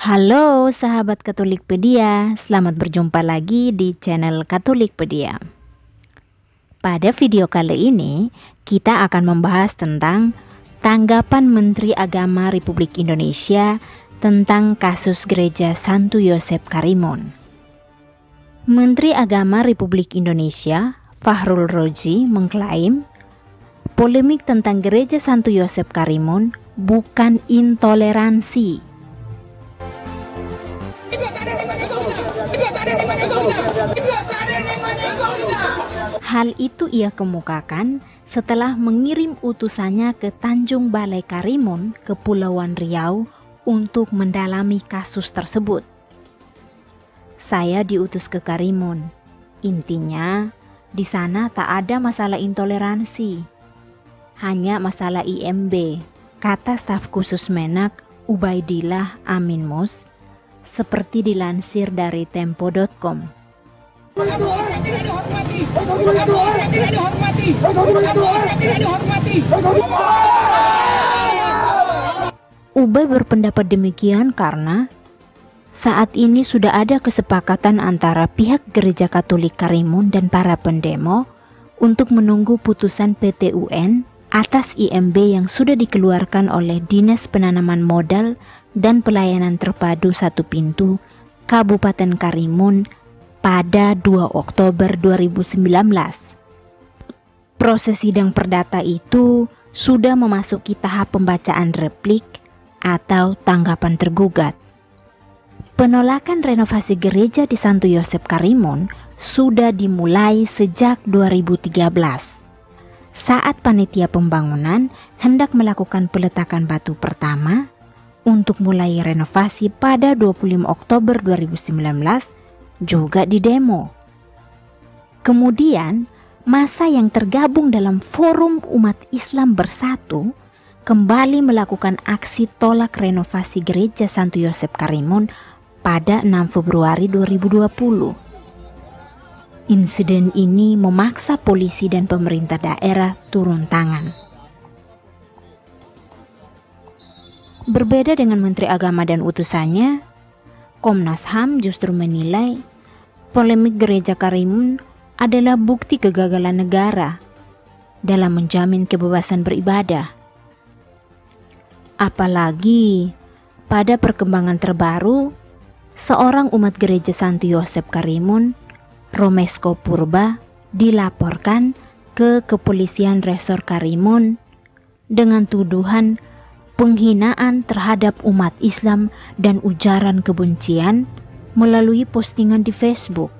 Halo sahabat Katolikpedia, selamat berjumpa lagi di channel Katolikpedia. Pada video kali ini, kita akan membahas tentang tanggapan Menteri Agama Republik Indonesia tentang kasus gereja Santo Yosep Karimun. Menteri Agama Republik Indonesia, Fahrul Rozi, mengklaim polemik tentang gereja Santo Yosep Karimun bukan intoleransi, Hal itu ia kemukakan setelah mengirim utusannya ke Tanjung Balai Karimun, Kepulauan Riau untuk mendalami kasus tersebut. Saya diutus ke Karimun. Intinya, di sana tak ada masalah intoleransi. Hanya masalah IMB, kata staf khusus Menak Ubaidillah Amin Mus, seperti dilansir dari tempo.com. Ubay berpendapat demikian karena saat ini sudah ada kesepakatan antara pihak Gereja Katolik Karimun dan para pendemo untuk menunggu putusan PT UN atas IMB yang sudah dikeluarkan oleh Dinas Penanaman Modal dan Pelayanan Terpadu Satu Pintu Kabupaten Karimun pada 2 Oktober 2019. Proses sidang perdata itu sudah memasuki tahap pembacaan replik atau tanggapan tergugat. Penolakan renovasi gereja di Santo Yosep Karimun sudah dimulai sejak 2013. Saat panitia pembangunan hendak melakukan peletakan batu pertama untuk mulai renovasi pada 25 Oktober 2019 juga di demo. Kemudian, masa yang tergabung dalam Forum Umat Islam Bersatu kembali melakukan aksi tolak renovasi gereja Santo Yosep Karimun pada 6 Februari 2020. Insiden ini memaksa polisi dan pemerintah daerah turun tangan. Berbeda dengan Menteri Agama dan utusannya, Komnas HAM justru menilai polemik gereja Karimun adalah bukti kegagalan negara dalam menjamin kebebasan beribadah. Apalagi pada perkembangan terbaru, seorang umat gereja Santo Yosep Karimun, Romesko Purba, dilaporkan ke kepolisian Resor Karimun dengan tuduhan penghinaan terhadap umat Islam dan ujaran kebencian melalui postingan di Facebook.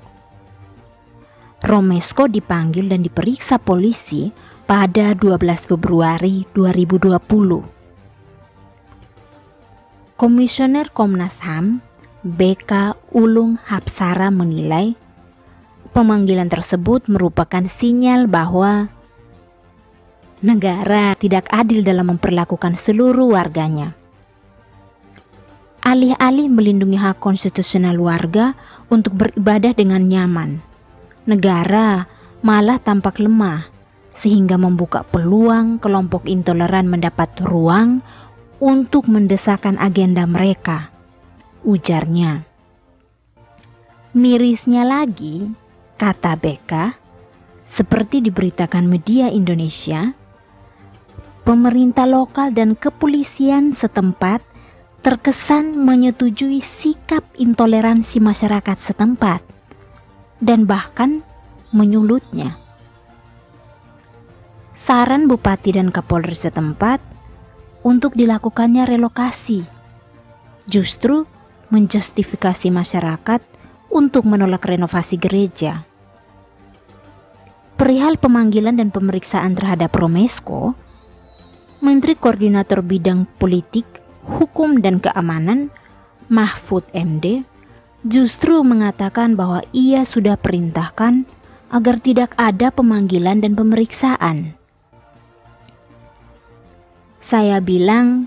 Romesko dipanggil dan diperiksa polisi pada 12 Februari 2020. Komisioner Komnas HAM BK Ulung Hapsara menilai pemanggilan tersebut merupakan sinyal bahwa negara tidak adil dalam memperlakukan seluruh warganya alih-alih melindungi hak konstitusional warga untuk beribadah dengan nyaman. Negara malah tampak lemah, sehingga membuka peluang kelompok intoleran mendapat ruang untuk mendesakan agenda mereka, ujarnya. Mirisnya lagi, kata BK, seperti diberitakan media Indonesia, pemerintah lokal dan kepolisian setempat terkesan menyetujui sikap intoleransi masyarakat setempat dan bahkan menyulutnya. Saran bupati dan kapolres setempat untuk dilakukannya relokasi justru menjustifikasi masyarakat untuk menolak renovasi gereja. Perihal pemanggilan dan pemeriksaan terhadap Romesko, Menteri Koordinator Bidang Politik Hukum dan Keamanan Mahfud MD justru mengatakan bahwa ia sudah perintahkan agar tidak ada pemanggilan dan pemeriksaan. Saya bilang,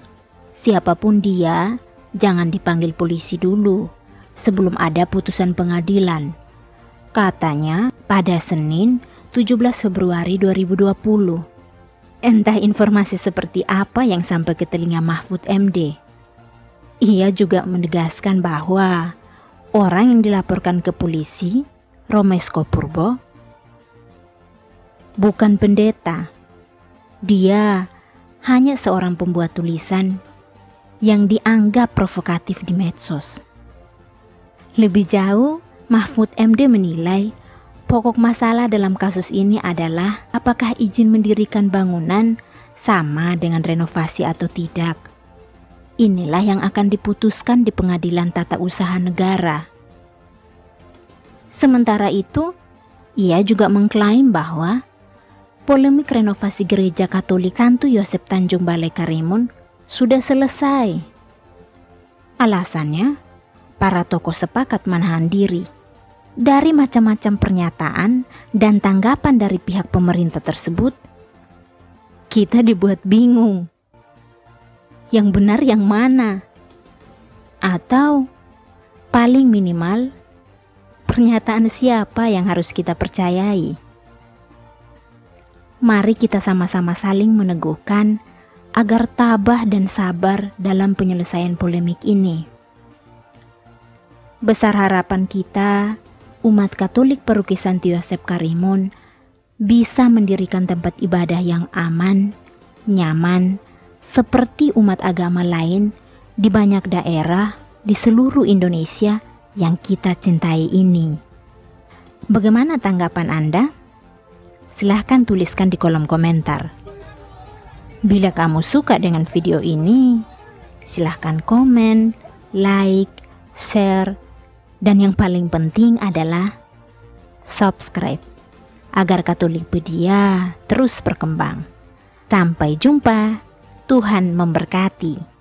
siapa pun dia, jangan dipanggil polisi dulu sebelum ada putusan pengadilan. Katanya pada Senin 17 Februari 2020. Entah informasi seperti apa yang sampai ke telinga Mahfud MD. Ia juga menegaskan bahwa orang yang dilaporkan ke polisi, Romesko Purbo, bukan pendeta. Dia hanya seorang pembuat tulisan yang dianggap provokatif di medsos. Lebih jauh, Mahfud MD menilai pokok masalah dalam kasus ini adalah apakah izin mendirikan bangunan sama dengan renovasi atau tidak. Inilah yang akan diputuskan di pengadilan tata usaha negara. Sementara itu, ia juga mengklaim bahwa polemik renovasi gereja Katolik Santo Yosef Tanjung Balai Karimun sudah selesai. Alasannya, para tokoh sepakat menahan diri dari macam-macam pernyataan dan tanggapan dari pihak pemerintah tersebut. Kita dibuat bingung yang benar yang mana? Atau paling minimal pernyataan siapa yang harus kita percayai? Mari kita sama-sama saling meneguhkan agar tabah dan sabar dalam penyelesaian polemik ini. Besar harapan kita, umat Katolik Peruki Santo Yosep Karimun bisa mendirikan tempat ibadah yang aman, nyaman, seperti umat agama lain di banyak daerah di seluruh Indonesia yang kita cintai ini. Bagaimana tanggapan Anda? Silahkan tuliskan di kolom komentar. Bila kamu suka dengan video ini, silahkan komen, like, share, dan yang paling penting adalah subscribe agar Katolikpedia terus berkembang. Sampai jumpa. Tuhan memberkati.